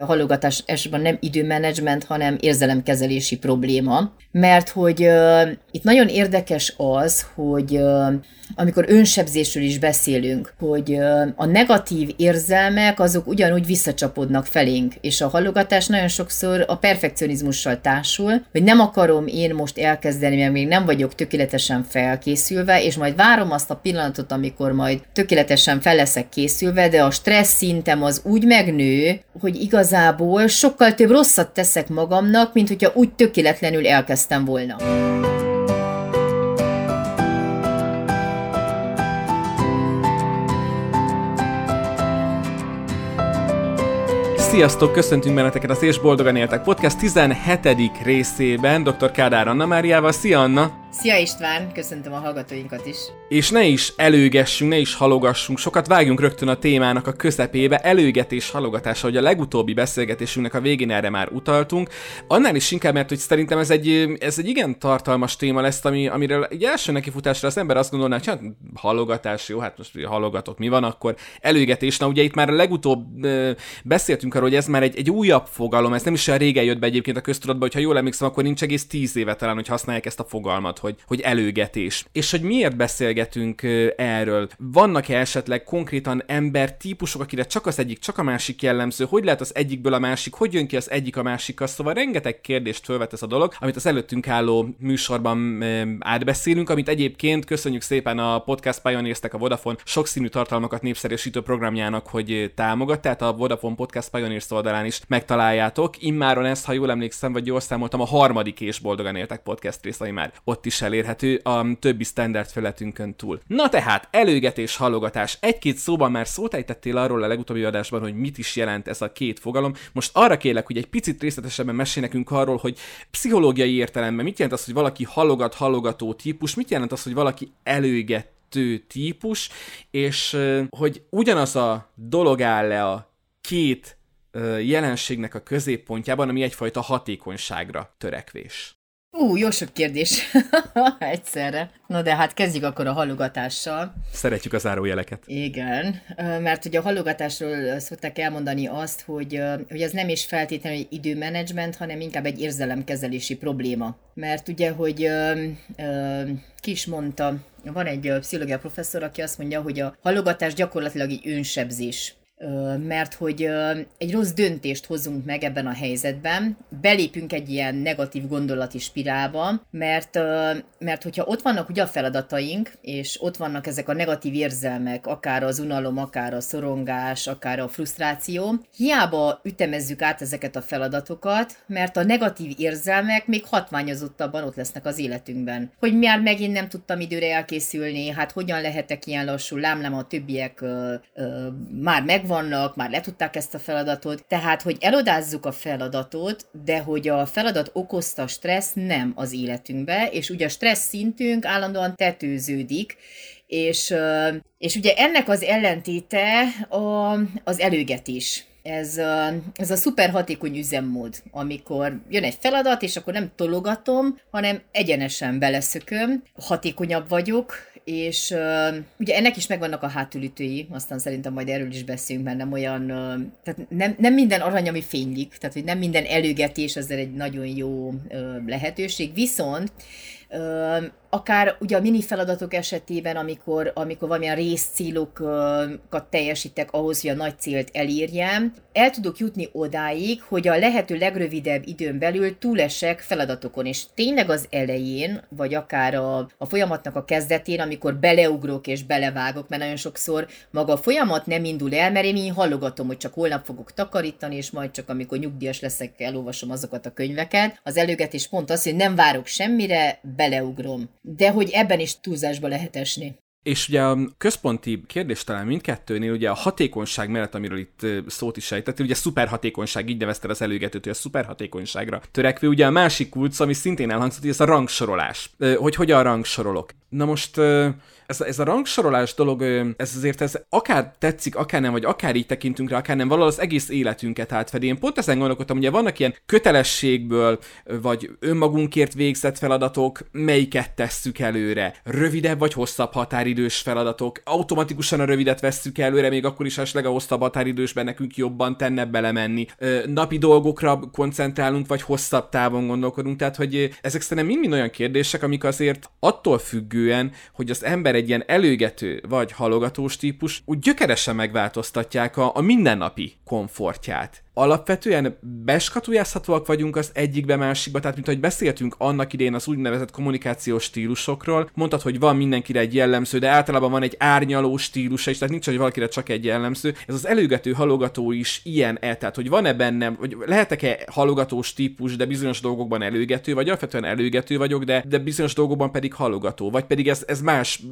A halogatás esetben nem időmenedzsment, hanem érzelemkezelési probléma, mert hogy uh, itt nagyon érdekes az, hogy uh, amikor önsebzésről is beszélünk, hogy uh, a negatív érzelmek azok ugyanúgy visszacsapodnak felénk, és a halogatás nagyon sokszor a perfekcionizmussal társul, hogy nem akarom én most elkezdeni, mert még nem vagyok tökéletesen felkészülve, és majd várom azt a pillanatot, amikor majd tökéletesen fel leszek készülve, de a stressz szintem az úgy megnő, hogy igazából sokkal több rosszat teszek magamnak, mint hogyha úgy tökéletlenül elkezdtem volna. Sziasztok, köszöntünk benneteket az És Boldogan Éltek Podcast 17. részében dr. Kádár Anna Máriával. Szia Anna! Szia István, köszöntöm a hallgatóinkat is. És ne is előgessünk, ne is halogassunk sokat, vágjunk rögtön a témának a közepébe. Előgetés, halogatása, hogy a legutóbbi beszélgetésünknek a végén erre már utaltunk. Annál is inkább, mert hogy szerintem ez egy, ez egy igen tartalmas téma lesz, ami, amiről egy első nekifutásra az ember azt gondolná, hogy hát halogatás, jó, hát most halogatok, mi van, akkor előgetés. Na ugye itt már a legutóbb beszéltünk arról, hogy ez már egy, egy újabb fogalom, ez nem is olyan régen jött be egyébként a köztudatba, hogyha jól emlékszem, akkor nincs egész tíz éve talán, hogy használják ezt a fogalmat, hogy, hogy előgetés. És hogy miért beszélgetünk erről? Vannak-e esetleg konkrétan ember típusok, akire csak az egyik, csak a másik jellemző? Hogy lehet az egyikből a másik? Hogy jön ki az egyik a másikkal? Szóval rengeteg kérdést fölvet ez a dolog, amit az előttünk álló műsorban átbeszélünk, amit egyébként köszönjük szépen a Podcast pioneers a Vodafone sokszínű tartalmakat népszerűsítő programjának, hogy támogat, tehát a Vodafone Podcast Pioneers oldalán is megtaláljátok. Immáron ezt, ha jól emlékszem, vagy jól számoltam, a harmadik és boldogan éltek podcast rész, ami már ott is elérhető a többi standard felületünkön túl. Na tehát, előgetés, halogatás. Egy-két szóban már szót ejtettél arról a legutóbbi adásban, hogy mit is jelent ez a két fogalom. Most arra kérlek, hogy egy picit részletesebben mesél nekünk arról, hogy pszichológiai értelemben mit jelent az, hogy valaki halogat, halogató típus, mit jelent az, hogy valaki előget típus, és hogy ugyanaz a dolog áll le a két jelenségnek a középpontjában, ami egyfajta hatékonyságra törekvés. Ú, jó sok kérdés egyszerre. No de hát kezdjük akkor a halogatással. Szeretjük az zárójeleket. Igen, mert ugye a halogatásról szokták elmondani azt, hogy, hogy ez nem is feltétlenül egy időmenedzsment, hanem inkább egy érzelemkezelési probléma. Mert ugye, hogy ki is mondta, van egy pszichológia professzor, aki azt mondja, hogy a halogatás gyakorlatilag egy önsebzés mert hogy egy rossz döntést hozunk meg ebben a helyzetben, belépünk egy ilyen negatív gondolati spirálba, mert, mert hogyha ott vannak ugye a feladataink, és ott vannak ezek a negatív érzelmek, akár az unalom, akár a szorongás, akár a frusztráció, hiába ütemezzük át ezeket a feladatokat, mert a negatív érzelmek még hatványozottabban ott lesznek az életünkben. Hogy már megint nem tudtam időre elkészülni, hát hogyan lehetek ilyen lassú, lámlám a többiek ö, ö, már meg megvannak, már letudták ezt a feladatot, tehát, hogy elodázzuk a feladatot, de hogy a feladat okozta stressz nem az életünkbe, és ugye a stressz szintünk állandóan tetőződik, és, és ugye ennek az ellentéte a, az előgetés. Ez a, ez a szuper hatékony üzemmód, amikor jön egy feladat, és akkor nem tologatom, hanem egyenesen beleszököm, hatékonyabb vagyok, és uh, ugye ennek is megvannak a hátulütői, aztán szerintem majd erről is beszélünk, mert nem olyan, uh, tehát nem, nem minden arany, ami fénylik, tehát hogy nem minden előgetés ezzel egy nagyon jó uh, lehetőség, viszont akár ugye a mini feladatok esetében, amikor, amikor valamilyen részcélokat teljesítek ahhoz, hogy a nagy célt elérjem, el tudok jutni odáig, hogy a lehető legrövidebb időn belül túlesek feladatokon, és tényleg az elején, vagy akár a, a folyamatnak a kezdetén, amikor beleugrok és belevágok, mert nagyon sokszor maga a folyamat nem indul el, mert én hallogatom, hogy csak holnap fogok takarítani, és majd csak amikor nyugdíjas leszek, elolvasom azokat a könyveket. Az előgetés pont az, hogy nem várok semmire, beleugrom. De hogy ebben is túlzásba lehet esni. És ugye a központi kérdés talán mindkettőnél ugye a hatékonyság mellett, amiről itt szót is sejtettél, ugye szuper hatékonyság, így nevezte az előgetőt, hogy a szuper hatékonyságra törekvő. Ugye a másik kulcs, ami szintén elhangzott, hogy ez a rangsorolás. Hogy hogyan rangsorolok. Na most ez, ez a rangsorolás dolog, ez azért ez akár tetszik, akár nem, vagy akár így tekintünk rá, akár nem, valahol az egész életünket átfedi. Én pont ezen gondolkodtam, ugye vannak ilyen kötelességből, vagy önmagunkért végzett feladatok, melyiket tesszük előre. Rövidebb vagy hosszabb határidős feladatok. Automatikusan a rövidet vesszük előre, még akkor is esetleg a hosszabb határidősben nekünk jobban tenne belemenni. Napi dolgokra koncentrálunk, vagy hosszabb távon gondolkodunk. Tehát, hogy ezek szerintem mind-mind olyan kérdések, amik azért attól függően, hogy az ember egy ilyen előgető vagy halogatós típus, úgy gyökeresen megváltoztatják a, a mindennapi komfortját alapvetően beskatujázhatóak vagyunk az egyikbe másikba, tehát mint ahogy beszéltünk annak idén az úgynevezett kommunikációs stílusokról, mondtad, hogy van mindenkire egy jellemző, de általában van egy árnyaló stílusa is, tehát nincs, hogy valakire csak egy jellemző. Ez az előgető halogató is ilyen-e, tehát hogy van-e bennem, vagy lehetek-e halogatós típus, de bizonyos dolgokban előgető, vagy alapvetően előgető vagyok, de, de bizonyos dolgokban pedig halogató, vagy pedig ez, ez más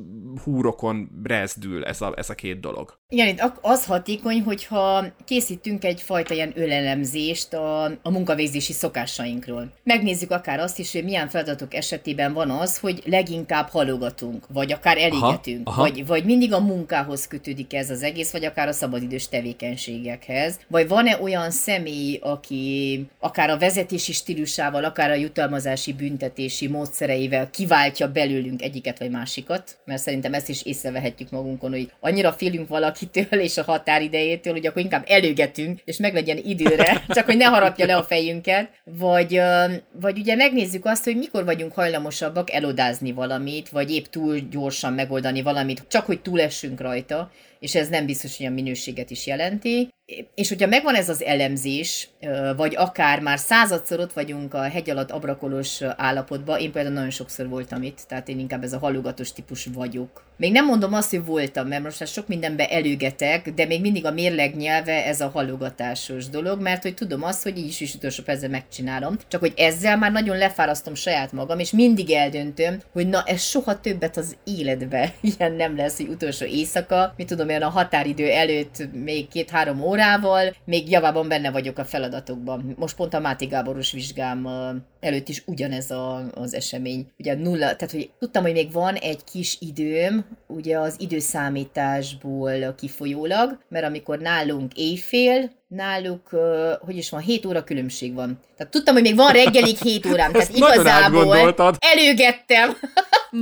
húrokon brezdül ez a, ez a két dolog. Igen, itt az hatékony, hogyha készítünk egyfajta ilyen ölelemzést a, a munkavégzési szokásainkról. Megnézzük akár azt is, hogy milyen feladatok esetében van az, hogy leginkább halogatunk, vagy akár elégetünk, aha, aha. Vagy, vagy mindig a munkához kötődik ez az egész, vagy akár a szabadidős tevékenységekhez. Vagy van-e olyan személy, aki akár a vezetési stílusával, akár a jutalmazási büntetési módszereivel kiváltja belőlünk egyiket vagy másikat, mert szerintem ezt is észrevehetjük magunkon, hogy annyira félünk valakitől és a határidejétől, hogy akkor inkább előgetünk, és meg legyen időre, csak hogy ne harapja le a fejünket, vagy, vagy ugye megnézzük azt, hogy mikor vagyunk hajlamosabbak elodázni valamit, vagy épp túl gyorsan megoldani valamit, csak hogy túlessünk rajta, és ez nem biztos, hogy a minőséget is jelenti. És hogyha megvan ez az elemzés, vagy akár már századszor ott vagyunk a hegy alatt abrakolós állapotban, én például nagyon sokszor voltam itt, tehát én inkább ez a hallogatós típus vagyok. Még nem mondom azt, hogy voltam, mert most már sok mindenbe előgetek, de még mindig a mérleg nyelve ez a hallogatásos dolog, mert hogy tudom azt, hogy így is, is utolsó percben megcsinálom. Csak hogy ezzel már nagyon lefárasztom saját magam, és mindig eldöntöm, hogy na ez soha többet az életbe ilyen nem lesz, hogy utolsó éjszaka, mit tudom én a határidő előtt még két-három órával, még javában benne vagyok a feladatokban. Most pont a Máté Gáboros vizsgám előtt is ugyanez a, az esemény. Ugye nulla, tehát hogy tudtam, hogy még van egy kis időm, ugye az időszámításból kifolyólag, mert amikor nálunk éjfél, náluk, hogy is van, 7 óra különbség van. Tehát tudtam, hogy még van reggelig 7 órám, tehát igazából előgettem.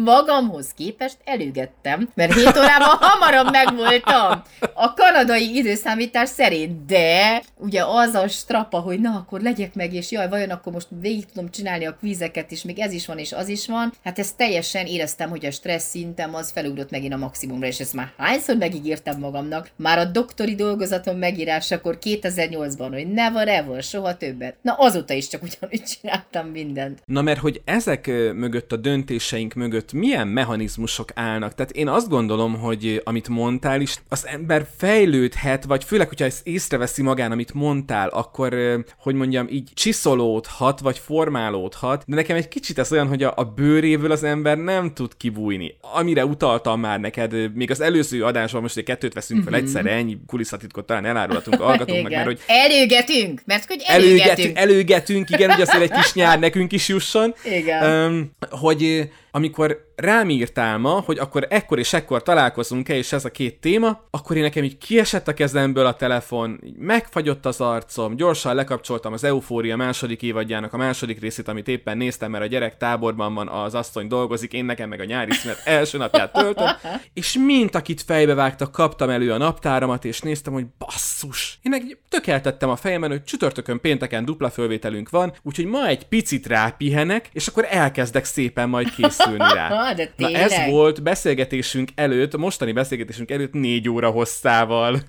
Magamhoz képest előgettem, mert 7 órában hamarabb megvoltam a kanadai időszámítás szerint, de ugye az a strapa, hogy na, akkor legyek meg, és jaj, vajon akkor most végig tudom csinálni a kvízeket, és még ez is van, és az is van. Hát ezt teljesen éreztem, hogy a stressz szintem az felugrott megint a maximumra, és ezt már hányszor megígértem magamnak. Már a doktori dolgozatom megírásakor 2008-ban, hogy never ever, soha többet. Na azóta is csak ugyanúgy csináltam mindent. Na mert hogy ezek mögött a döntéseink mögött milyen mechanizmusok állnak? Tehát én azt gondolom, hogy amit mondtál is, az ember fejlődhet, vagy főleg, hogyha ezt észreveszi magán, amit mondtál, akkor, hogy mondjam, így csiszolódhat, vagy formálódhat, de nekem egy kicsit ez olyan, hogy a, a bőréből az ember nem tud kibújni. Amire utaltam már neked, még az előző adásban most egy kettőt veszünk fel uh-huh. egyszerre, ennyi kulisszatitkot talán elárulhatunk hallgatóknak, mert hogy... Előgetünk, mert hogy előgetünk. Előgetünk, előgetünk igen, hogy azért egy kis nyár nekünk is jusson. Igen. Um, hogy amikor rám írtál ma, hogy akkor ekkor és ekkor találkozunk-e, és ez a két téma, akkor én nekem így kiesett a kezemből a telefon, így megfagyott az arcom, gyorsan lekapcsoltam az Eufória második évadjának a második részét, amit éppen néztem, mert a gyerek táborban van, az asszony dolgozik, én nekem meg a nyári szünet első napját töltöm, és mint akit fejbe vágtak, kaptam elő a naptáramat, és néztem, hogy basszus. Én meg tökeltettem a fejemben, hogy csütörtökön, pénteken dupla fölvételünk van, úgyhogy ma egy picit rápihenek, és akkor elkezdek szépen majd készülni rá. De Na ez volt beszélgetésünk előtt, mostani beszélgetésünk előtt négy óra hosszával.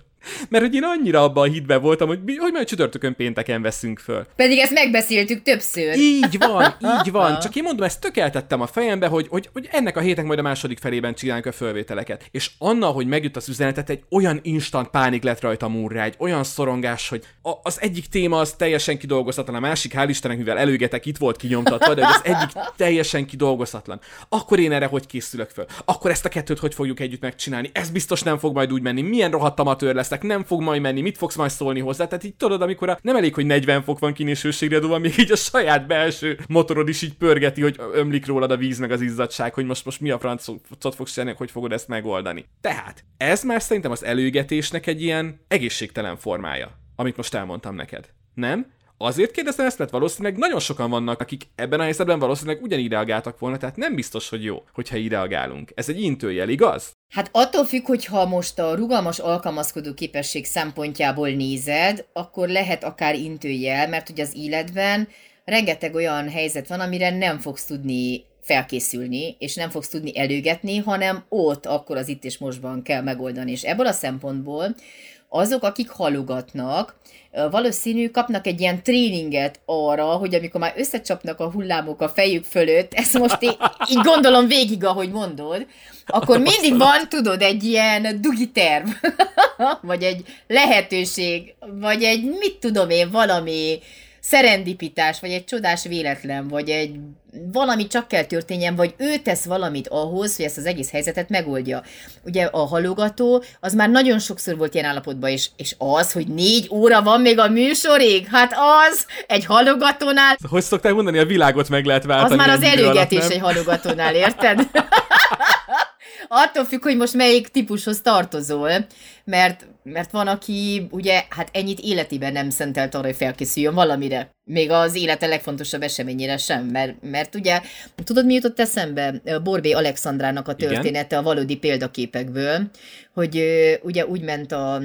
Mert hogy én annyira abban a hitben voltam, hogy, hogy majd csütörtökön pénteken veszünk föl. Pedig ezt megbeszéltük többször. Így van, így van. Csak én mondom, ezt tökeltettem a fejembe, hogy, hogy, hogy ennek a héten majd a második felében csinálunk a fölvételeket. És annal, hogy megjött az üzenetet, egy olyan instant pánik lett rajta múrra, egy olyan szorongás, hogy a, az egyik téma az teljesen kidolgozatlan, a másik, hál' Istennek, mivel előgetek, itt volt kinyomtatva, de az egyik teljesen kidolgozatlan. Akkor én erre hogy készülök föl? Akkor ezt a kettőt hogy fogjuk együtt megcsinálni? Ez biztos nem fog majd úgy menni. Milyen rohadt amatőr lesz leszek, nem fog majd menni, mit fogsz majd szólni hozzá. Tehát így tudod, amikor a, nem elég, hogy 40 fok van kín és még így a saját belső motorod is így pörgeti, hogy ömlik rólad a víz meg az izzadság, hogy most, most mi a francot fogsz csinálni, hogy fogod ezt megoldani. Tehát ez már szerintem az előgetésnek egy ilyen egészségtelen formája, amit most elmondtam neked. Nem? Azért kérdeztem ezt, mert valószínűleg nagyon sokan vannak, akik ebben a helyzetben valószínűleg ugyanígy reagáltak volna, tehát nem biztos, hogy jó, hogyha így reagálunk. Ez egy intőjel, igaz? Hát attól függ, hogy ha most a rugalmas alkalmazkodó képesség szempontjából nézed, akkor lehet akár intőjel, mert ugye az életben rengeteg olyan helyzet van, amire nem fogsz tudni felkészülni, és nem fogsz tudni előgetni, hanem ott, akkor az itt és mostban kell megoldani. És ebből a szempontból azok, akik halogatnak, valószínű kapnak egy ilyen tréninget arra, hogy amikor már összecsapnak a hullámok a fejük fölött, ezt most így, így gondolom végig, ahogy mondod, akkor mindig van, tudod, egy ilyen dugi terv, vagy egy lehetőség, vagy egy mit tudom én, valami szerendipitás, vagy egy csodás véletlen, vagy egy valami csak kell történjen, vagy ő tesz valamit ahhoz, hogy ezt az egész helyzetet megoldja. Ugye a halogató, az már nagyon sokszor volt ilyen állapotban, és, és az, hogy négy óra van még a műsorig, hát az egy halogatónál... Hogy szokták mondani, a világot meg lehet váltani. Az már az előgetés egy halogatónál, érted? Attól függ, hogy most melyik típushoz tartozol, mert, mert van, aki ugye hát ennyit életében nem szentelt arra, hogy felkészüljön valamire. Még az élete legfontosabb eseményére sem, mert, mert ugye, tudod mi jutott eszembe? Borbé Alexandrának a története Igen? a valódi példaképekből, hogy ugye úgy ment a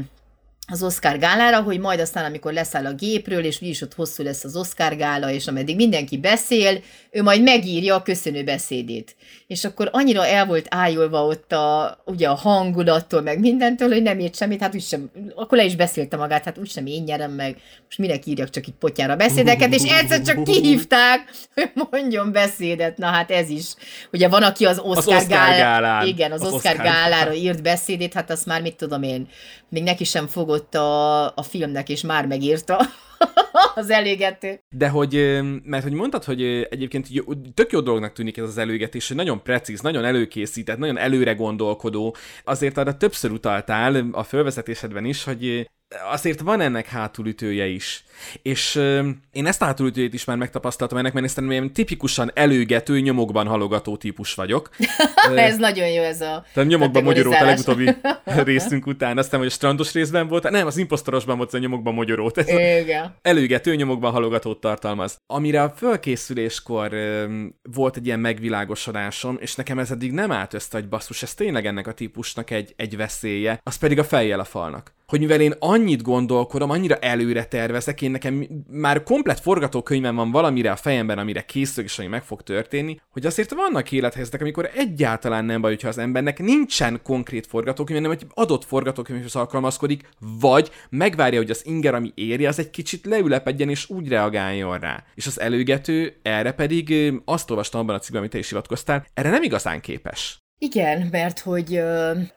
az Oscar gálára, hogy majd aztán, amikor leszáll a gépről, és úgyis ott hosszú lesz az Oscar gála, és ameddig mindenki beszél, ő majd megírja a köszönő beszédét. És akkor annyira el volt ájulva ott a, ugye a hangulattól, meg mindentől, hogy nem ért semmit, hát úgysem, akkor le is beszélte magát, hát úgysem én nyerem meg, most minek írjak csak itt potyára beszédeket, és egyszer csak kihívták, hogy mondjon beszédet, na hát ez is. Ugye van, aki az Oscar, az Oscar gál... gálán. Igen, az, az Oscar, Oscar gálára írt beszédét, hát azt már mit tudom én, még neki sem fogott a, a filmnek, és már megírta az elégető. De hogy, mert hogy mondtad, hogy egyébként tök jó dolognak tűnik ez az előgetés, hogy nagyon precíz, nagyon előkészített, nagyon előre gondolkodó. Azért arra többször utaltál a fölvezetésedben is, hogy azért van ennek hátulütője is. És euh, én ezt a hátulütőjét is már megtapasztaltam ennek, mert én ilyen tipikusan előgető, nyomokban halogató típus vagyok. ez nagyon jó ez a Tehát nyomokban magyarót a legutóbbi részünk után. Aztán, hogy a strandos részben volt, nem, az impostorosban volt a nyomokban magyarót. Ez Igen. Előgető, nyomokban halogatót tartalmaz. Amire a fölkészüléskor um, volt egy ilyen megvilágosodásom, és nekem ez eddig nem állt össze, hogy basszus, ez tényleg ennek a típusnak egy, egy veszélye, az pedig a fejjel a falnak hogy mivel én annyit gondolkodom, annyira előre tervezek, én nekem már komplet forgatókönyvem van valamire a fejemben, amire készülök, és ami meg fog történni, hogy azért vannak élethelyzetek, amikor egyáltalán nem baj, hogyha az embernek nincsen konkrét forgatókönyv, hanem egy adott forgatókönyvhez alkalmazkodik, vagy megvárja, hogy az inger, ami éri, az egy kicsit leülepedjen és úgy reagáljon rá. És az előgető erre pedig azt olvastam abban a cikkben, amit te is hivatkoztál, erre nem igazán képes. Igen, mert hogy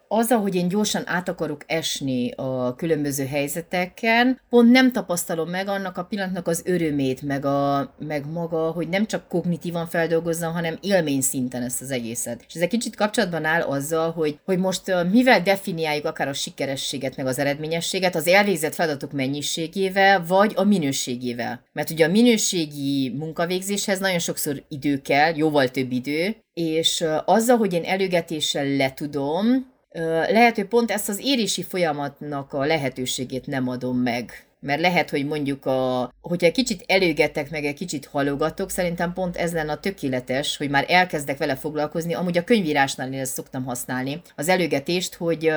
az, ahogy én gyorsan át akarok esni a különböző helyzeteken, pont nem tapasztalom meg annak a pillanatnak az örömét, meg, a, meg maga, hogy nem csak kognitívan feldolgozzam, hanem élmény szinten ezt az egészet. És ez egy kicsit kapcsolatban áll azzal, hogy, hogy most mivel definiáljuk akár a sikerességet, meg az eredményességet, az elvégzett feladatok mennyiségével, vagy a minőségével. Mert ugye a minőségi munkavégzéshez nagyon sokszor idő kell, jóval több idő, és azzal, hogy én előgetéssel letudom, lehet, hogy pont ezt az érési folyamatnak a lehetőségét nem adom meg mert lehet, hogy mondjuk, a, hogyha egy kicsit előgetek, meg egy kicsit halogatok, szerintem pont ez lenne a tökéletes, hogy már elkezdek vele foglalkozni. Amúgy a könyvírásnál én ezt szoktam használni, az előgetést, hogy,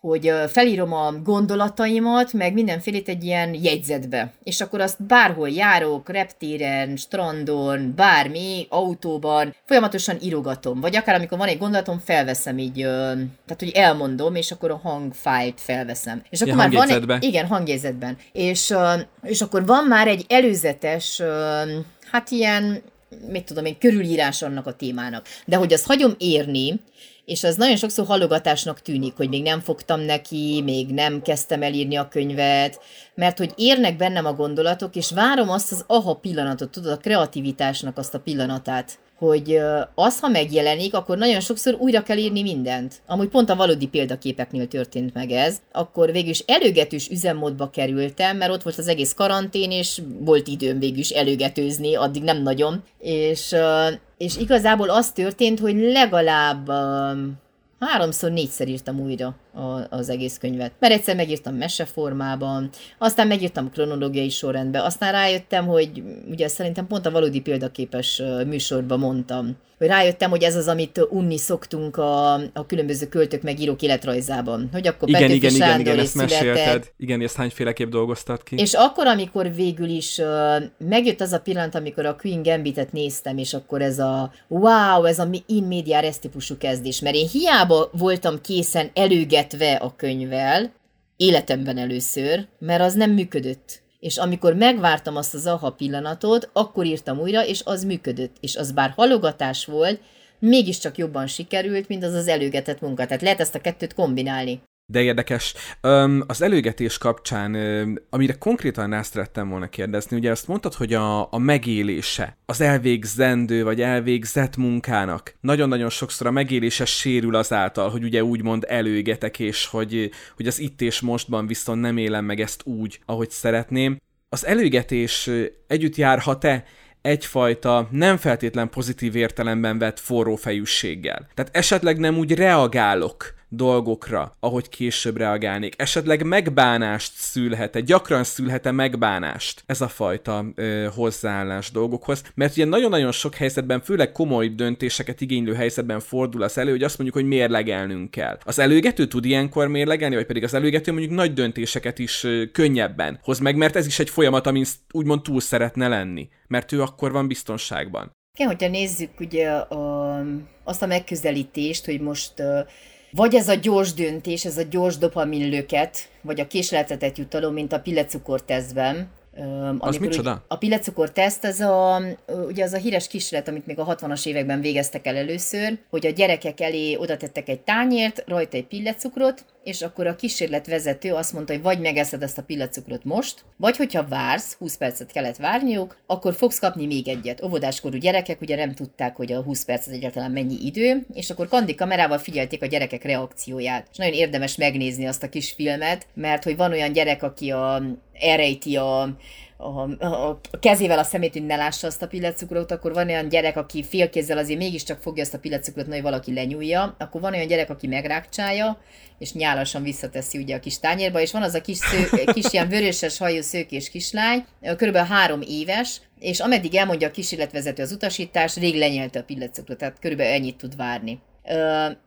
hogy felírom a gondolataimat, meg mindenfélét egy ilyen jegyzetbe. És akkor azt bárhol járok, reptéren, strandon, bármi, autóban, folyamatosan írogatom. Vagy akár amikor van egy gondolatom, felveszem így, tehát hogy elmondom, és akkor a hangfájlt felveszem. És akkor ja, már van egy, igen, hangjegyzetben. És és, és akkor van már egy előzetes, hát ilyen, mit tudom én, körülírás annak a témának. De hogy azt hagyom érni, és az nagyon sokszor halogatásnak tűnik, hogy még nem fogtam neki, még nem kezdtem elírni a könyvet, mert hogy érnek bennem a gondolatok, és várom azt az aha pillanatot, tudod, a kreativitásnak azt a pillanatát, hogy az, ha megjelenik, akkor nagyon sokszor újra kell írni mindent. Amúgy pont a valódi példaképeknél történt meg ez. Akkor végül is előgetős üzemmódba kerültem, mert ott volt az egész karantén, és volt időm végül is előgetőzni, addig nem nagyon. És, és igazából az történt, hogy legalább háromszor, négyszer írtam újra a, az egész könyvet. Mert egyszer megírtam meseformában, aztán megírtam kronológiai sorrendben, aztán rájöttem, hogy ugye szerintem pont a valódi példaképes műsorban mondtam, hogy rájöttem, hogy ez az, amit unni szoktunk a, a különböző költők meg írók életrajzában. Hogy akkor igen, Petőfi igen, Sándor igen, igen, ezt mesélted. Igen, ezt hányféleképp dolgoztad ki? És akkor, amikor végül is uh, megjött az a pillanat, amikor a Queen Gambitet néztem, és akkor ez a wow, ez a in media res típusú kezdés, mert én hiába voltam készen előgetve a könyvvel, életemben először, mert az nem működött és amikor megvártam azt az aha pillanatot, akkor írtam újra, és az működött. És az bár halogatás volt, mégiscsak jobban sikerült, mint az az előgetett munka. Tehát lehet ezt a kettőt kombinálni. De érdekes. Um, az előgetés kapcsán, um, amire konkrétan rá szerettem volna kérdezni, ugye azt mondtad, hogy a, a megélése, az elvégzendő vagy elvégzett munkának nagyon-nagyon sokszor a megélése sérül azáltal, hogy ugye úgymond előgetek, és hogy, hogy az itt és mostban viszont nem élem meg ezt úgy, ahogy szeretném. Az előgetés együtt járhat-e egyfajta nem feltétlen pozitív értelemben vett forró fejűséggel. Tehát esetleg nem úgy reagálok dolgokra, ahogy később reagálnék. Esetleg megbánást szülhet-e, gyakran szülhet-e megbánást ez a fajta ö, hozzáállás dolgokhoz, mert ugye nagyon-nagyon sok helyzetben, főleg komoly döntéseket igénylő helyzetben fordul az elő, hogy azt mondjuk, hogy mérlegelnünk kell. Az előgető tud ilyenkor mérlegelni, vagy pedig az előgető mondjuk nagy döntéseket is ö, könnyebben hoz meg, mert ez is egy folyamat, amin úgymond túl szeretne lenni, mert ő akkor van biztonságban. Igen, hogyha nézzük ugye a, azt a megközelítést, hogy most vagy ez a gyors döntés, ez a gyors dopaminlöket, vagy a késleltetett jutalom, mint a pillecukor tesztben, az micsoda? A pillecukor teszt, az a, ugye az a híres kísérlet, amit még a 60-as években végeztek el először, hogy a gyerekek elé oda tettek egy tányért, rajta egy pillecukrot, és akkor a kísérletvezető azt mondta, hogy vagy megeszed ezt a pillecukrot most, vagy hogyha vársz, 20 percet kellett várniuk, akkor fogsz kapni még egyet. Óvodáskorú gyerekek ugye nem tudták, hogy a 20 perc az egyáltalán mennyi idő, és akkor kandi kamerával figyelték a gyerekek reakcióját. És nagyon érdemes megnézni azt a kis filmet, mert hogy van olyan gyerek, aki a, elrejti a, a, a kezével a szemét, hogy ne lássa azt a pillecukrot, akkor van olyan gyerek, aki félkézzel azért mégiscsak fogja azt a pillecukrot, hogy valaki lenyúlja, akkor van olyan gyerek, aki megrákcsálja, és nyálasan visszateszi ugye a kis tányérba, és van az a kis, sző, kis ilyen vöröses hajú szőkés kislány, körülbelül három éves, és ameddig elmondja a kísérletvezető az utasítás, rég lenyelte a pillecukrot, tehát körülbelül ennyit tud várni.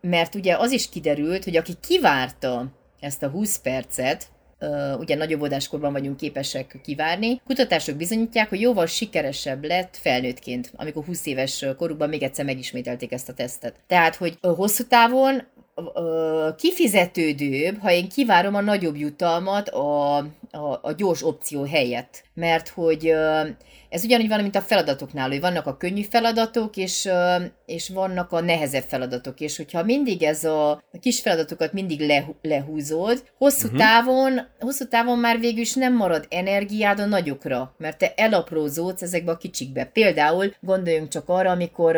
Mert ugye az is kiderült, hogy aki kivárta ezt a 20 percet, ugye nagyobb óvodáskorban vagyunk képesek kivárni. Kutatások bizonyítják, hogy jóval sikeresebb lett felnőttként, amikor 20 éves korukban még egyszer megismételték ezt a tesztet. Tehát, hogy hosszú távon kifizetődőbb, ha én kivárom a nagyobb jutalmat a, a, a gyors opció helyett. Mert hogy ez ugyanúgy van, mint a feladatoknál, hogy vannak a könnyű feladatok, és, és vannak a nehezebb feladatok, és hogyha mindig ez a, a kis feladatokat mindig le, lehúzod, hosszú, uh-huh. távon, hosszú távon már végül is nem marad energiád a nagyokra, mert te elaprózódsz ezekbe a kicsikbe. Például gondoljunk csak arra, amikor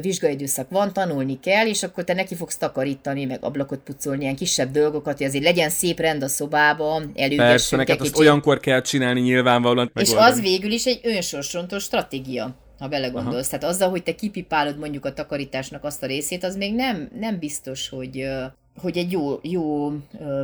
vizsgaidőszak van, tanulni kell, és akkor te neki fogsz takarítani, meg ablakot pucolni, ilyen kisebb dolgokat, hogy azért legyen szép rend a szobában, Persze, neked azt olyankor kell csinálni nyilvánvalóan. És az végül is egy önsorsontós stratégia ha belegondolsz. Aha. Tehát azzal, hogy te kipipálod mondjuk a takarításnak azt a részét, az még nem, nem biztos, hogy, hogy egy jó, jó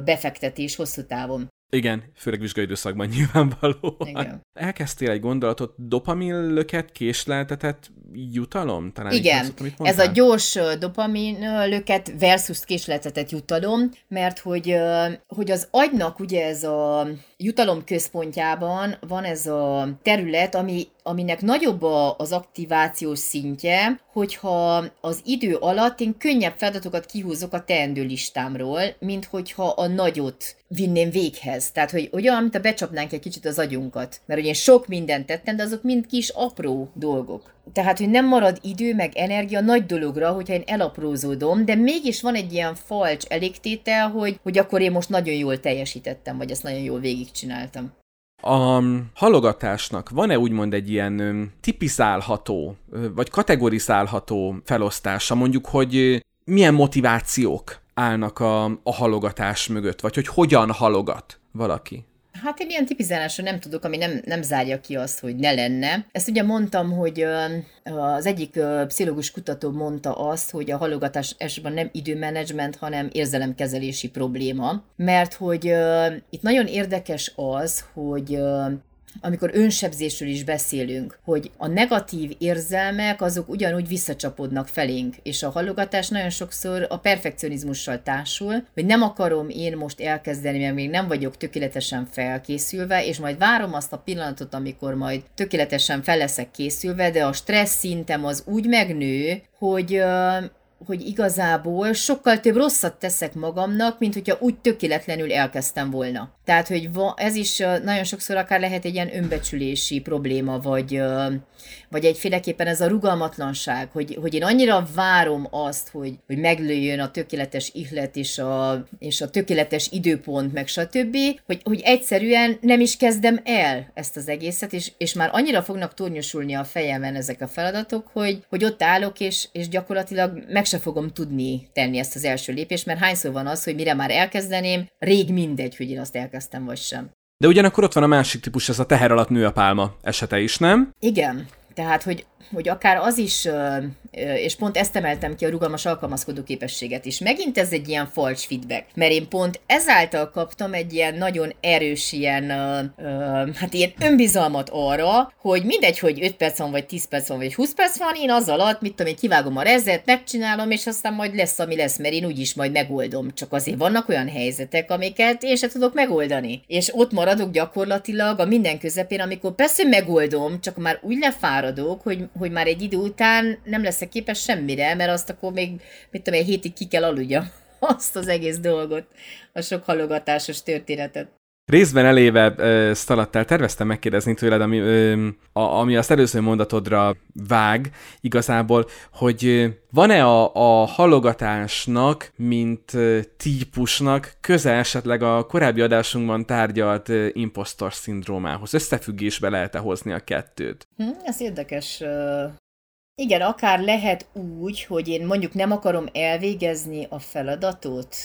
befektetés hosszú távon. Igen, főleg vizsgai időszakban nyilvánvalóan. Igen. Elkezdtél egy gondolatot, dopaminlöket késleltetett jutalom? Talán Igen, amit ez a gyors dopaminlöket versus késleltetett jutalom, mert hogy, hogy az agynak ugye ez a jutalom központjában van ez a terület, ami, aminek nagyobb az aktivációs szintje, hogyha az idő alatt én könnyebb feladatokat kihúzok a teendő listámról, mint hogyha a nagyot vinném véghez. Tehát, hogy olyan, mint a becsapnánk egy kicsit az agyunkat. Mert ugye én sok mindent tettem, de azok mind kis apró dolgok. Tehát, hogy nem marad idő meg energia nagy dologra, hogyha én elaprózódom, de mégis van egy ilyen falcs elégtétel, hogy, hogy akkor én most nagyon jól teljesítettem, vagy ezt nagyon jól végigcsináltam. A halogatásnak van-e úgymond egy ilyen tipizálható, vagy kategorizálható felosztása, mondjuk, hogy milyen motivációk állnak a, a halogatás mögött, vagy hogy hogyan halogat valaki? Hát egy ilyen tipizálásra nem tudok, ami nem, nem zárja ki azt, hogy ne lenne. Ezt ugye mondtam, hogy az egyik pszichológus kutató mondta azt, hogy a halogatás esetben nem időmenedzsment, hanem érzelemkezelési probléma. Mert hogy itt nagyon érdekes az, hogy amikor önsebzésről is beszélünk, hogy a negatív érzelmek azok ugyanúgy visszacsapódnak felénk, és a halogatás nagyon sokszor a perfekcionizmussal társul, hogy nem akarom én most elkezdeni, mert még nem vagyok tökéletesen felkészülve, és majd várom azt a pillanatot, amikor majd tökéletesen fel leszek készülve, de a stressz szintem az úgy megnő, hogy hogy igazából sokkal több rosszat teszek magamnak, mint hogyha úgy tökéletlenül elkezdtem volna. Tehát, hogy ez is nagyon sokszor akár lehet egy ilyen önbecsülési probléma, vagy, vagy egyféleképpen ez a rugalmatlanság, hogy, hogy én annyira várom azt, hogy, hogy meglőjön a tökéletes ihlet és a, és a tökéletes időpont, meg stb., hogy, hogy egyszerűen nem is kezdem el ezt az egészet, és, és már annyira fognak tornyosulni a fejemben ezek a feladatok, hogy, hogy ott állok, és, és gyakorlatilag meg se fogom tudni tenni ezt az első lépést, mert hányszor van az, hogy mire már elkezdeném, rég mindegy, hogy én azt elkezdtem vagy sem. De ugyanakkor ott van a másik típus, ez a teher alatt nő a pálma esete is, nem? Igen. Tehát, hogy hogy akár az is, és pont ezt emeltem ki a rugalmas alkalmazkodó képességet is. Megint ez egy ilyen false feedback, mert én pont ezáltal kaptam egy ilyen nagyon erős ilyen, hát ilyen önbizalmat arra, hogy mindegy, hogy 5 perc van, vagy 10 perc van, vagy 20 perc van, én az alatt, mit tudom én, kivágom a rezet, megcsinálom, és aztán majd lesz, ami lesz, mert én úgyis majd megoldom. Csak azért vannak olyan helyzetek, amiket én se tudok megoldani. És ott maradok gyakorlatilag a minden közepén, amikor persze megoldom, csak már úgy lefáradok, hogy hogy már egy idő után nem leszek képes semmire, mert azt akkor még, mit tudom, egy hétig ki kell aludjam azt az egész dolgot, a sok halogatásos történetet. Részben eléve uh, Szalattál terveztem megkérdezni tőled, ami, uh, a, ami az előző mondatodra vág igazából, hogy van-e a, a halogatásnak, mint uh, típusnak köze esetleg a korábbi adásunkban tárgyalt impostor szindrómához? Összefüggésbe lehet-e hozni a kettőt? Hm, ez érdekes igen, akár lehet úgy, hogy én mondjuk nem akarom elvégezni a feladatot,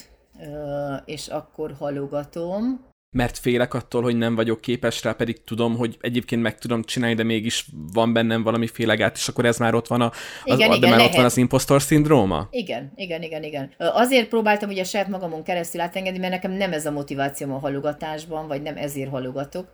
és akkor halogatom, mert félek attól, hogy nem vagyok képes rá, pedig tudom, hogy egyébként meg tudom csinálni, de mégis van bennem valami félegát, és akkor ez már ott van, a, az, igen, de igen, már lehet. ott van az impostor szindróma? Igen, igen, igen, igen. Azért próbáltam ugye saját magamon keresztül átengedni, mert nekem nem ez a motivációm a halogatásban, vagy nem ezért halogatok.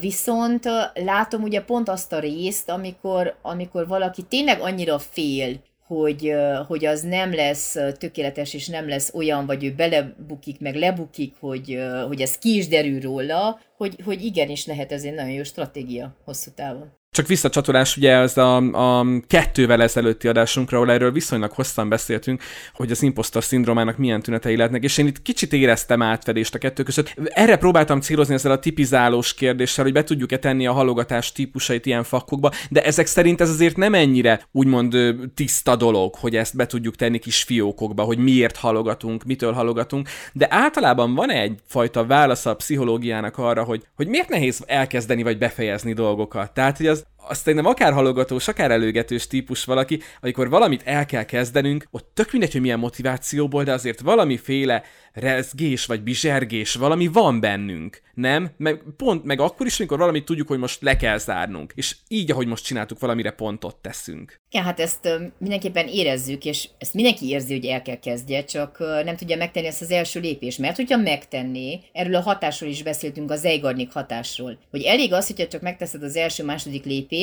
Viszont látom ugye pont azt a részt, amikor, amikor valaki tényleg annyira fél, hogy, hogy az nem lesz tökéletes, és nem lesz olyan, vagy ő belebukik, meg lebukik, hogy, hogy ez ki is derül róla, hogy, hogy igenis lehet ez egy nagyon jó stratégia hosszú távon. Csak visszacsatolás ugye az a, a kettővel ezelőtti adásunkra, ahol erről viszonylag hosszan beszéltünk, hogy az impostor szindrómának milyen tünetei lehetnek, és én itt kicsit éreztem átfedést a kettő között. Erre próbáltam célozni ezzel a tipizálós kérdéssel, hogy be tudjuk-e tenni a halogatás típusait ilyen fakokba, de ezek szerint ez azért nem ennyire úgymond tiszta dolog, hogy ezt be tudjuk tenni kis fiókokba, hogy miért halogatunk, mitől halogatunk, de általában van egyfajta válasz a pszichológiának arra, hogy, hogy miért nehéz elkezdeni vagy befejezni dolgokat. Tehát, hogy az podcast azt nem akár halogatós, akár előgetős típus valaki, amikor valamit el kell kezdenünk, ott tök mindegy, hogy milyen motivációból, de azért valamiféle rezgés vagy bizsergés, valami van bennünk, nem? Meg pont, meg akkor is, amikor valamit tudjuk, hogy most le kell zárnunk. És így, ahogy most csináltuk, valamire pontot teszünk. Ja, hát ezt mindenképpen érezzük, és ezt mindenki érzi, hogy el kell kezdje, csak nem tudja megtenni ezt az első lépést. Mert hogyha megtenné, erről a hatásról is beszéltünk, a Zeigarnik hatásról, hogy elég az, hogyha csak megteszed az első-második lépést,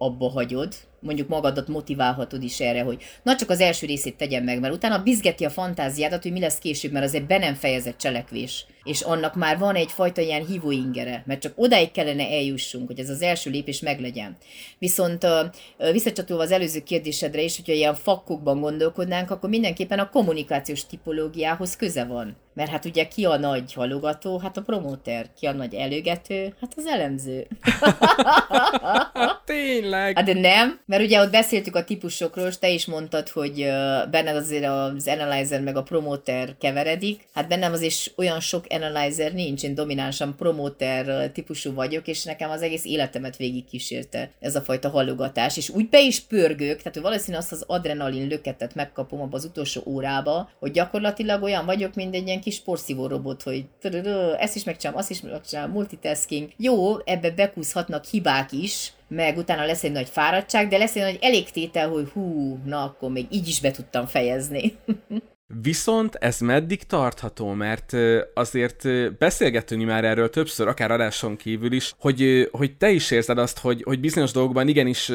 abba hagyod, mondjuk magadat motiválhatod is erre, hogy na csak az első részét tegyem meg, mert utána bizgeti a fantáziádat, hogy mi lesz később, mert az egy be nem fejezett cselekvés. És annak már van egyfajta ilyen hívóingere, mert csak odáig kellene eljussunk, hogy ez az első lépés meglegyen. Viszont visszacsatolva az előző kérdésedre is, hogyha ilyen fakkokban gondolkodnánk, akkor mindenképpen a kommunikációs tipológiához köze van. Mert hát ugye ki a nagy halogató? Hát a promóter. Ki a nagy előgető? Hát az elemző. Tényleg? Hát de nem, mert ugye ott beszéltük a típusokról, és te is mondtad, hogy benned azért az analyzer meg a promoter keveredik. Hát bennem azért olyan sok analyzer nincs, én dominánsan promoter típusú vagyok, és nekem az egész életemet végig kísérte ez a fajta hallogatás. És úgy be is pörgök, tehát hogy valószínűleg azt az adrenalin löketet megkapom abban az utolsó órába, hogy gyakorlatilag olyan vagyok, mint egy ilyen kis porszívó robot, hogy ezt is megcsinálom, azt is megcsinálom, multitasking. Jó, ebbe bekúszhatnak hibák is, meg utána lesz egy nagy fáradtság, de lesz egy nagy elégtétel, hogy hú, na akkor még így is be tudtam fejezni. Viszont ez meddig tartható, mert azért beszélgettünk már erről többször, akár adáson kívül is, hogy, hogy te is érzed azt, hogy, hogy bizonyos dolgokban igenis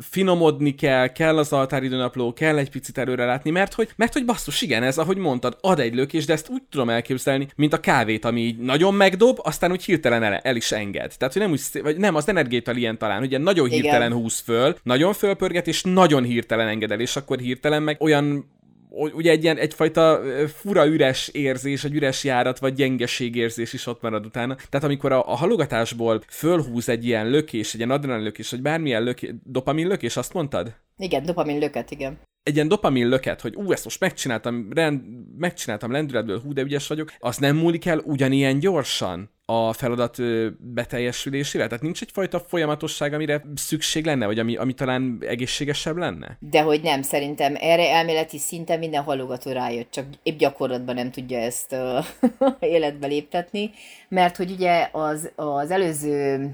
finomodni kell, kell az altáridőnapló, kell egy picit előre látni, mert hogy, mert hogy basszus, igen, ez ahogy mondtad, ad egy lökés, de ezt úgy tudom elképzelni, mint a kávét, ami így nagyon megdob, aztán úgy hirtelen el, el is enged. Tehát, hogy nem úgy, vagy nem, az energétal ilyen talán, ugye nagyon hirtelen igen. húz föl, nagyon fölpörget, és nagyon hirtelen enged el, és akkor hirtelen meg olyan ugye egy ilyen egyfajta fura üres érzés, egy üres járat, vagy gyengeségérzés is ott marad utána. Tehát amikor a, a halogatásból fölhúz egy ilyen lökés, egy ilyen adrenalin lökés, vagy bármilyen lökés, dopamin lökés, azt mondtad? Igen, dopamin löket, igen egy ilyen dopamin löket, hogy ú, ezt most megcsináltam, rend, megcsináltam lendületből, hú, de ügyes vagyok, az nem múlik el ugyanilyen gyorsan a feladat beteljesülésére? Tehát nincs egyfajta folyamatosság, amire szükség lenne, vagy ami, ami talán egészségesebb lenne? De hogy nem, szerintem erre elméleti szinten minden hallgató rájött, csak épp gyakorlatban nem tudja ezt uh, életbe léptetni, mert hogy ugye az, az előző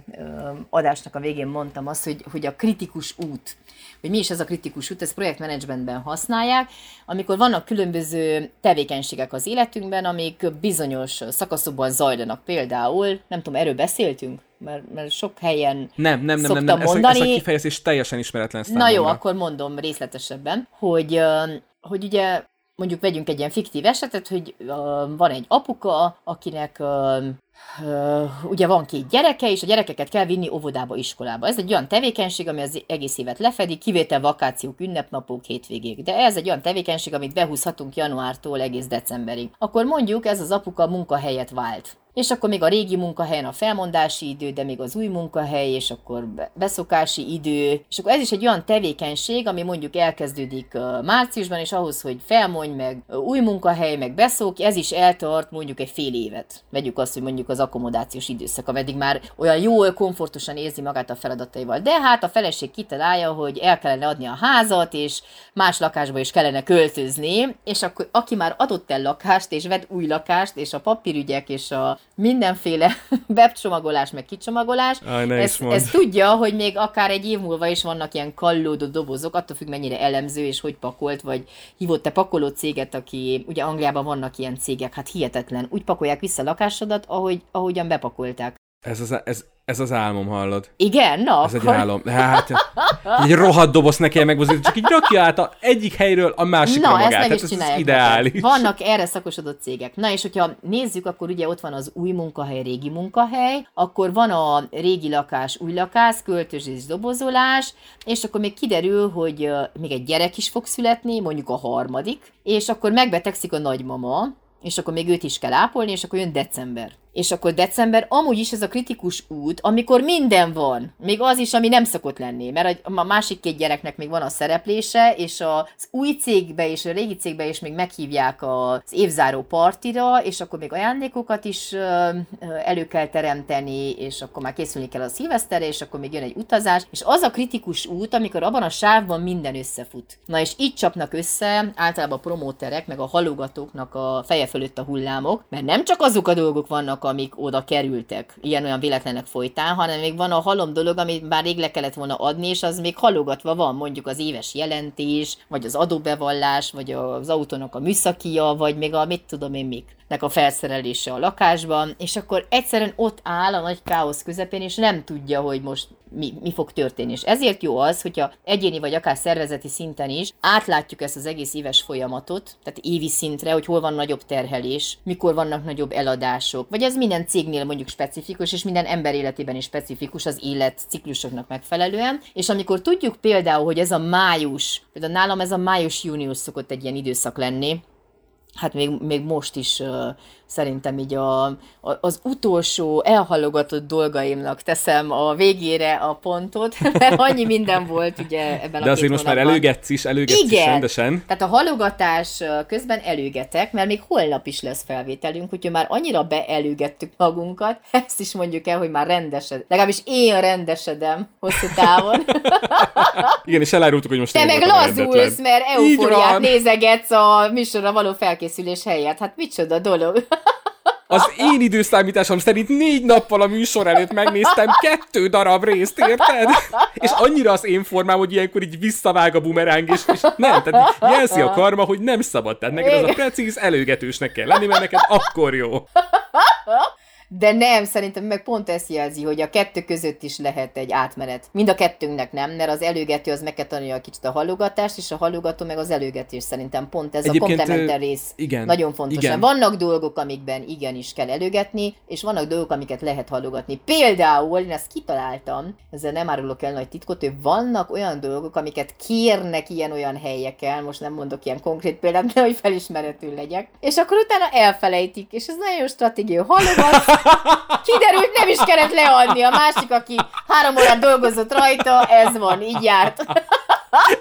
adásnak a végén mondtam azt, hogy, hogy a kritikus út, hogy mi is ez a kritikus út, ezt projektmenedzsmentben használják, amikor vannak különböző tevékenységek az életünkben, amik bizonyos szakaszokban zajlanak. Például, nem tudom, erről beszéltünk? Mert, mert sok helyen nem, nem, nem, nem, nem. Mondani. Ez, ez a kifejezés teljesen ismeretlen számomra. Na jó, akkor mondom részletesebben, hogy, hogy ugye mondjuk vegyünk egy ilyen fiktív esetet, hogy uh, van egy apuka, akinek uh, Uh, ugye van két gyereke, és a gyerekeket kell vinni óvodába, iskolába. Ez egy olyan tevékenység, ami az egész évet lefedi, kivétel vakációk, ünnepnapok, hétvégék. De ez egy olyan tevékenység, amit behúzhatunk januártól egész decemberig. Akkor mondjuk ez az apuka munkahelyet vált és akkor még a régi munkahelyen a felmondási idő, de még az új munkahely, és akkor beszokási idő, és akkor ez is egy olyan tevékenység, ami mondjuk elkezdődik márciusban, és ahhoz, hogy felmondj meg új munkahely, meg beszok, ez is eltart mondjuk egy fél évet. Vegyük azt, hogy mondjuk az akkomodációs időszak, ameddig már olyan jól, komfortosan érzi magát a feladataival. De hát a feleség kitalálja, hogy el kellene adni a házat, és más lakásba is kellene költözni, és akkor aki már adott el lakást, és vett új lakást, és a papírügyek, és a mindenféle webcsomagolás, meg kicsomagolás. Aj, ezt, ezt tudja, hogy még akár egy év múlva is vannak ilyen kallódó dobozok, attól függ mennyire elemző, és hogy pakolt, vagy hívott te pakoló céget, aki, ugye Angliában vannak ilyen cégek, hát hihetetlen, úgy pakolják vissza a lakásodat, ahogy, ahogyan bepakolták. Ez az, ez, ez az álmom, hallod? Igen? Na, Ez akkor... egy álom. Hát, egy rohadt doboz ne kell megmozdítani, csak így rakja át a egyik helyről a másikra Na, magát. ezt meg hát is csinálják. Ez ideális. Vannak erre szakosodott cégek. Na, és hogyha nézzük, akkor ugye ott van az új munkahely, régi munkahely, akkor van a régi lakás, új lakás, költözés, dobozolás, és akkor még kiderül, hogy még egy gyerek is fog születni, mondjuk a harmadik, és akkor megbetegszik a nagymama, és akkor még őt is kell ápolni, és akkor jön december és akkor december amúgy is ez a kritikus út, amikor minden van, még az is, ami nem szokott lenni, mert a másik két gyereknek még van a szereplése, és az új cégbe és a régi cégbe is még meghívják az évzáró partira, és akkor még ajándékokat is elő kell teremteni, és akkor már készülni kell a szilveszterre, és akkor még jön egy utazás, és az a kritikus út, amikor abban a sávban minden összefut. Na és így csapnak össze általában a promóterek, meg a halogatóknak a feje fölött a hullámok, mert nem csak azok a dolgok vannak, vannak, amik oda kerültek, ilyen-olyan véletlenek folytán, hanem még van a halom dolog, amit már rég le kellett volna adni, és az még halogatva van, mondjuk az éves jelentés, vagy az adóbevallás, vagy az autónak a műszakia, vagy még a mit tudom én mik nek a felszerelése a lakásban, és akkor egyszerűen ott áll a nagy káosz közepén, és nem tudja, hogy most mi, mi fog történni. És ezért jó az, hogyha egyéni vagy akár szervezeti szinten is átlátjuk ezt az egész éves folyamatot, tehát évi szintre, hogy hol van nagyobb terhelés, mikor vannak nagyobb eladások, vagy ez minden cégnél mondjuk specifikus, és minden ember életében is specifikus az életciklusoknak megfelelően, és amikor tudjuk például, hogy ez a május, például nálam ez a május-június szokott egy ilyen időszak lenni, hát még, még most is uh, szerintem így a, a, az utolsó elhalogatott dolgaimnak teszem a végére a pontot, mert annyi minden volt ugye ebben De a azért most már előgetsz is, előgetsz Igen. is rendesen. Tehát a halogatás közben előgetek, mert még holnap is lesz felvételünk, úgyhogy már annyira beelőgettük magunkat, ezt is mondjuk el, hogy már rendesed. Legalábbis én rendesedem hosszú távon. Igen, és elárultuk, hogy most Te meg lazulsz, mert eufóriát nézegetsz a műsorra való felkészülés helyett. Hát micsoda dolog. Az én időszámításom szerint négy nappal a műsor előtt megnéztem kettő darab részt, érted? És annyira az én formám, hogy ilyenkor így visszavág a bumeráng, és, és nem, tehát jelzi a karma, hogy nem szabad. Tehát neked az a precíz előgetősnek kell lenni, mert neked akkor jó. De nem, szerintem meg pont ezt jelzi, hogy a kettő között is lehet egy átmenet. Mind a kettőnknek nem, mert az előgető az meg kell tanulja kicsit a halogatást, és a halogató meg az előgetés szerintem pont ez Egyébként, a komplementer rész igen, nagyon fontos. Igen. Vannak dolgok, amikben igenis kell előgetni, és vannak dolgok, amiket lehet halogatni. Például, én ezt kitaláltam, ezzel nem árulok el nagy titkot, hogy vannak olyan dolgok, amiket kérnek ilyen-olyan helyeken, most nem mondok ilyen konkrét példát, de hogy felismeretű legyek, és akkor utána elfelejtik, és ez nagyon stratégia. Halogat, Kiderült, nem is kellett leadni. A másik, aki három órát dolgozott rajta, ez van, így járt.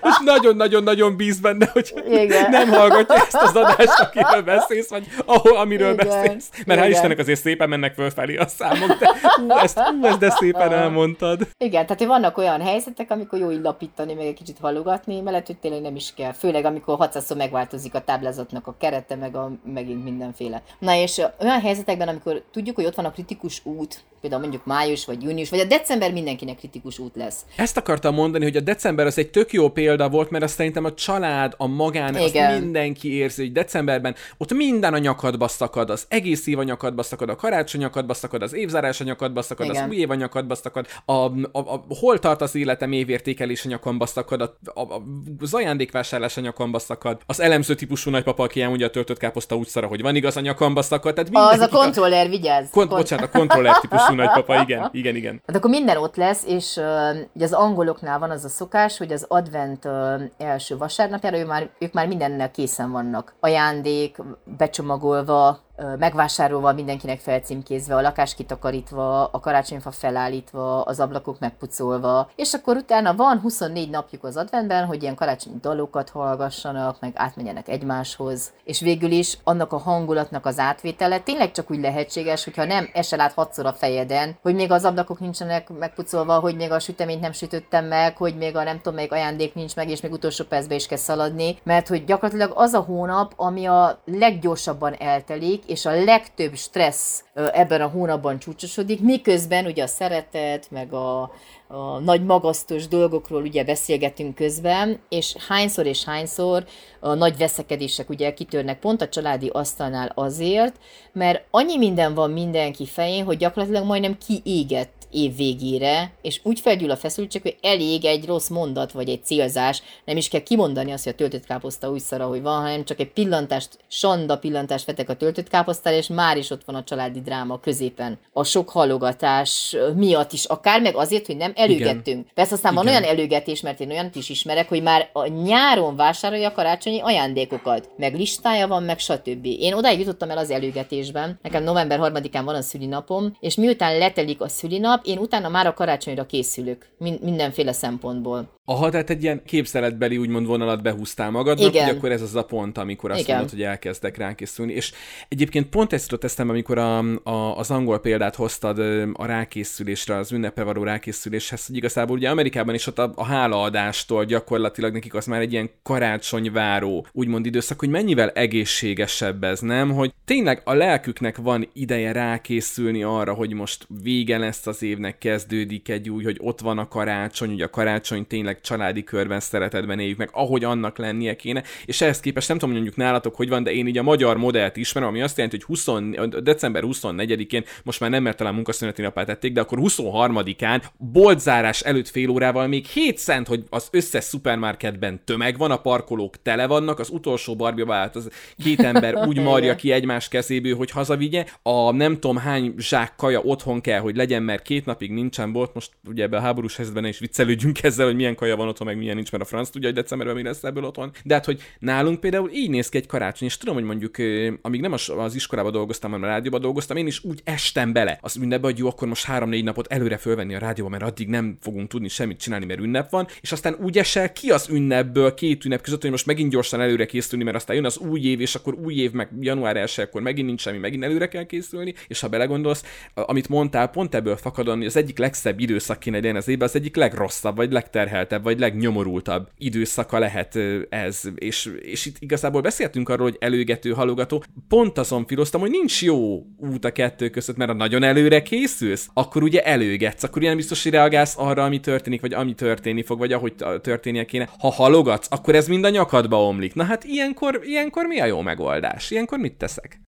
És nagyon-nagyon-nagyon bíz benne, hogy Igen. nem hallgatja ezt az adást, akiről beszélsz, vagy ahol, amiről Igen. beszélsz. Mert hál' Istennek azért szépen mennek fölfelé a számok, de hú, ezt, hú, ezt de szépen elmondtad. Igen, tehát vannak olyan helyzetek, amikor jó így lapítani, meg egy kicsit halogatni, mellett, hogy tényleg nem is kell. Főleg, amikor 600 megváltozik a táblázatnak a kerete, meg a, megint mindenféle. Na és olyan helyzetekben, amikor tudjuk, hogy ott van a kritikus út, például mondjuk május vagy június, vagy a december mindenkinek kritikus út lesz. Ezt akartam mondani, hogy a december az egy tök jó példa volt, mert azt szerintem a család, a magán, Igen. azt mindenki érzi, hogy decemberben ott minden a nyakadba szakad, az egész év a nyakadba szakad, a karácsony nyakadba szakad, az évzárás a nyakadba szakad, Igen. az új év a nyakadba szakad, a, a, a, hol tart az életem évértékelés a nyakamba szakad, a, a, a, az ajándékvásárlás a nyakamba szakad, az elemző típusú nagypapa, aki ugye a töltött káposzta úgy szara, hogy van igaz a nyakamba szakad. Tehát az a kontroller, vigyázz! Kont- bocsánat, a kontroller típusú nagypapa, igen, igen, igen. Hát akkor minden ott lesz, és uh, ugye az angoloknál van az a szokás, hogy az advent uh, első vasárnapjára ő már, ők már mindennel készen vannak. Ajándék, becsomagolva, megvásárolva, mindenkinek felcímkézve, a lakás kitakarítva, a karácsonyfa felállítva, az ablakok megpucolva, és akkor utána van 24 napjuk az adventben, hogy ilyen karácsonyi dalokat hallgassanak, meg átmenjenek egymáshoz, és végül is annak a hangulatnak az átvétele tényleg csak úgy lehetséges, hogyha nem esel át hatszor a fejeden, hogy még az ablakok nincsenek megpucolva, hogy még a süteményt nem sütöttem meg, hogy még a nem tudom, még ajándék nincs meg, és még utolsó percben is kell szaladni, mert hogy gyakorlatilag az a hónap, ami a leggyorsabban eltelik, és a legtöbb stressz ebben a hónapban csúcsosodik, miközben ugye a szeretet, meg a, a nagy magasztos dolgokról ugye beszélgetünk közben, és hányszor és hányszor a nagy veszekedések ugye kitörnek pont a családi asztalnál azért, mert annyi minden van mindenki fején, hogy gyakorlatilag majdnem kiégett év végére, és úgy felgyűl a feszültség, hogy elég egy rossz mondat, vagy egy célzás, nem is kell kimondani azt, hogy a töltött káposzta úgy szara, hogy van, hanem csak egy pillantást, sanda pillantást vetek a töltött káposztára, és már is ott van a családi dráma középen. A sok halogatás miatt is, akár meg azért, hogy nem előgettünk. Igen. Persze aztán Igen. van olyan előgetés, mert én olyat is ismerek, hogy már a nyáron vásárolja a karácsonyi ajándékokat, meg listája van, meg stb. Én odáig jutottam el az előgetésben. Nekem november 3-án van a szülinapom, és miután letelik a szülinap, én utána már a karácsonyra készülök, min- mindenféle szempontból. Aha, tehát egy ilyen képzeletbeli úgymond vonalat behúztál magadnak, Igen. hogy akkor ez az a pont, amikor azt Igen. mondod, hogy elkezdek rákészülni. És egyébként pont ezt jutott eszembe, amikor a, a, az angol példát hoztad a rákészülésre, az ünnepe való rákészüléshez, hogy igazából ugye Amerikában is ott a, a hálaadástól gyakorlatilag nekik az már egy ilyen karácsonyváró, úgymond időszak, hogy mennyivel egészségesebb ez, nem? Hogy tényleg a lelküknek van ideje rákészülni arra, hogy most vége lesz az évnek, kezdődik egy új, hogy ott van a karácsony, ugye a karácsony tényleg családi körben, szeretetben éljük meg, ahogy annak lennie kéne, és ehhez képest nem tudom, mondjuk nálatok, hogy van, de én így a magyar modellt ismerem, ami azt jelenti, hogy 20, december 24-én, most már nem mert talán munkaszüneti napát tették, de akkor 23-án boltzárás előtt fél órával még 7 cent, hogy az összes szupermarketben tömeg van, a parkolók tele vannak, az utolsó barbja vált, az két ember úgy marja ki egymás kezéből, hogy hazavigye, a nem tudom hány zsák kaja otthon kell, hogy legyen, mert két napig nincsen bolt, most ugye ebbe a háborús helyzetben is viccelődjünk ezzel, hogy milyen kaja van otthon, meg milyen nincs, mert a franc tudja, hogy decemberben mi lesz ebből otthon. De hát, hogy nálunk például így néz ki egy karácsony, és tudom, hogy mondjuk, amíg nem az iskolában dolgoztam, hanem a rádióban dolgoztam, én is úgy estem bele az ünnepbe, hogy jó, akkor most három-négy napot előre fölvenni a rádióba, mert addig nem fogunk tudni semmit csinálni, mert ünnep van, és aztán úgy esel ki az ünnepből két ünnep között, hogy most megint gyorsan előre készülni, mert aztán jön az új év, és akkor új év, meg január 1 akkor megint nincs semmi, megint előre kell készülni, és ha belegondolsz, amit mondtál, pont ebből fakadon, az egyik legszebb időszak kéne legyen az évben, az egyik legrosszabb, vagy legterheltebb, vagy legnyomorultabb időszaka lehet ez. És, és itt igazából beszéltünk arról, hogy előgető, halogató. Pont azon filoztam, hogy nincs jó út a kettő között, mert ha nagyon előre készülsz, akkor ugye előgetsz, akkor ilyen biztos, hogy reagálsz arra, ami történik, vagy ami történni fog, vagy ahogy történnie kéne. Ha halogatsz, akkor ez mind a nyakadba omlik. Na hát ilyenkor, ilyenkor mi a jó megoldás? Ilyenkor mit teszek?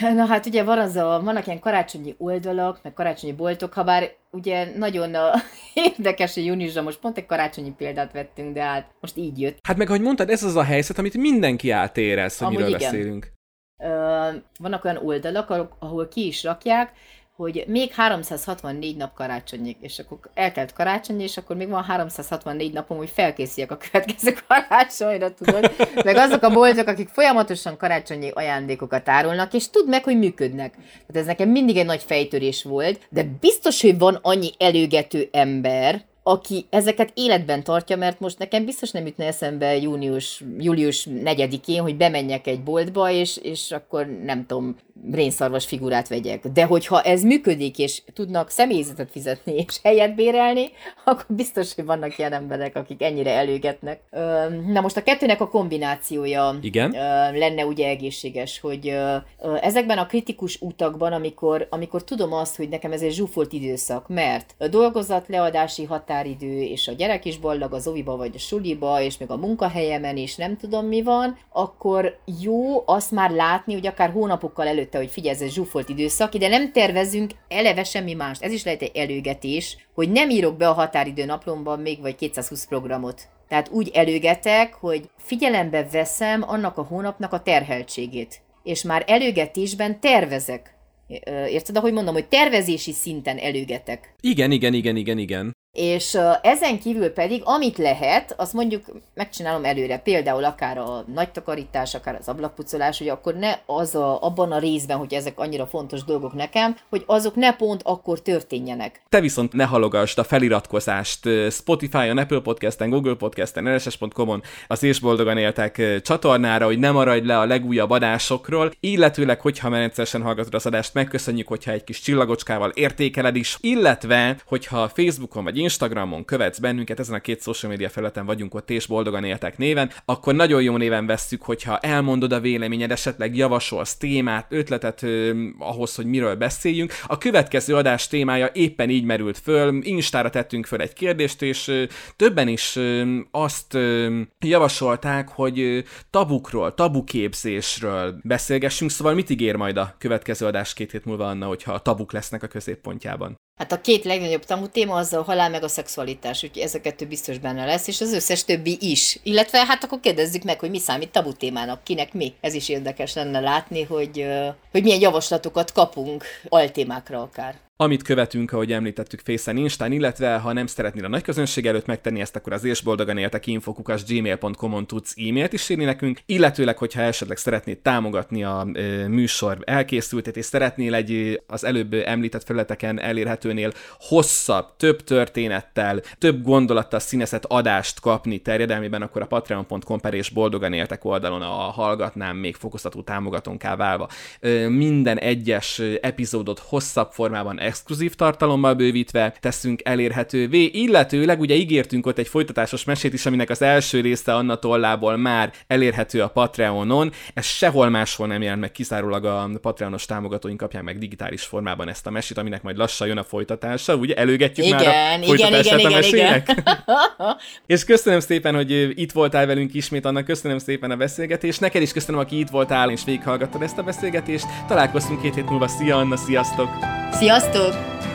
Na hát ugye van az a, vannak ilyen karácsonyi oldalak, meg karácsonyi boltok, ha bár ugye nagyon a, érdekes, hogy júniusra most pont egy karácsonyi példát vettünk, de hát most így jött. Hát meg, ahogy mondtad, ez az a helyzet, amit mindenki átérez, hogy Amúgy miről igen. beszélünk. Ö, vannak olyan oldalak, ahol ki is rakják, hogy még 364 nap karácsonyig, és akkor eltelt karácsony, és akkor még van 364 napom, hogy felkészüljek a következő karácsonyra, tudod? Meg azok a boltok, akik folyamatosan karácsonyi ajándékokat árulnak, és tud meg, hogy működnek. Tehát ez nekem mindig egy nagy fejtörés volt, de biztos, hogy van annyi előgető ember, aki ezeket életben tartja, mert most nekem biztos nem ütne eszembe június, július 4-én, hogy bemenjek egy boltba, és, és akkor nem tudom, rénszarvas figurát vegyek. De hogyha ez működik, és tudnak személyzetet fizetni, és helyet bérelni, akkor biztos, hogy vannak ilyen emberek, akik ennyire előgetnek. Na most a kettőnek a kombinációja Igen? lenne ugye egészséges, hogy ezekben a kritikus utakban, amikor, amikor tudom azt, hogy nekem ez egy zsúfolt időszak, mert a dolgozat leadási határidő, és a gyerek is boldog az oviba vagy a suliba, és még a munkahelyemen is nem tudom mi van, akkor jó azt már látni, hogy akár hónapokkal előtt előtte, hogy figyelj, ez zsúfolt időszak, de nem tervezünk eleve semmi mást. Ez is lehet egy előgetés, hogy nem írok be a határidő naplomban még vagy 220 programot. Tehát úgy előgetek, hogy figyelembe veszem annak a hónapnak a terheltségét. És már előgetésben tervezek. Érted, ahogy mondom, hogy tervezési szinten előgetek. Igen, igen, igen, igen, igen. És ezen kívül pedig, amit lehet, azt mondjuk megcsinálom előre, például akár a nagy takarítás, akár az ablakpucolás, hogy akkor ne az a, abban a részben, hogy ezek annyira fontos dolgok nekem, hogy azok ne pont akkor történjenek. Te viszont ne halogasd a feliratkozást Spotify-on, Apple Podcast-en, Google Podcast-en, rss.com-on, az És Boldogan Éltek csatornára, hogy ne maradj le a legújabb adásokról, illetőleg, hogyha rendszeresen hallgatod az adást, megköszönjük, hogyha egy kis csillagocskával értékeled is, illetve, hogyha Facebookon vagy Instagramon követsz bennünket, ezen a két social media felületen vagyunk ott, és boldogan éltek néven, akkor nagyon jó néven vesszük, hogyha elmondod a véleményed, esetleg javasolsz témát, ötletet ö, ahhoz, hogy miről beszéljünk. A következő adás témája éppen így merült föl, Instára tettünk föl egy kérdést, és ö, többen is ö, azt ö, javasolták, hogy ö, tabukról, tabuképzésről beszélgessünk, szóval mit ígér majd a következő adás két hét múlva, Anna, hogyha a tabuk lesznek a középpontjában? Hát a két legnagyobb tabu téma az a halál meg a szexualitás, úgyhogy ez a kettő biztos benne lesz, és az összes többi is. Illetve hát akkor kérdezzük meg, hogy mi számít tabu témának, kinek mi. Ez is érdekes lenne látni, hogy, hogy milyen javaslatokat kapunk altémákra akár. Amit követünk, ahogy említettük, Face-en, Instán, illetve ha nem szeretnél a nagy közönség előtt megtenni ezt, akkor az boldogan éltek infokukas gmail.com-on tudsz e-mailt is írni nekünk, illetőleg, hogyha esetleg szeretnéd támogatni a e, műsor elkészültét, és szeretnél egy az előbb említett felületeken elérhetőnél hosszabb, több történettel, több gondolattal színezett adást kapni terjedelmében, akkor a patreon.com per és boldogan éltek oldalon a hallgatnám még fokozatú támogatónká válva. E, minden egyes epizódot hosszabb formában exkluzív tartalommal bővítve teszünk elérhetővé, illetőleg ugye ígértünk ott egy folytatásos mesét is, aminek az első része Anna tollából már elérhető a Patreonon. Ez sehol máshol nem jelent meg, kizárólag a Patreonos támogatóink kapják meg digitális formában ezt a mesét, aminek majd lassan jön a folytatása. Ugye előgetjük igen, már a igen, folytatását igen, a mesének? Igen. És köszönöm szépen, hogy itt voltál velünk ismét, annak köszönöm szépen a beszélgetést. Neked is köszönöm, aki itt voltál és végighallgattad ezt a beszélgetést. Találkoztunk két hét múlva. Szia Anna, sziasztok! Sziasztok! the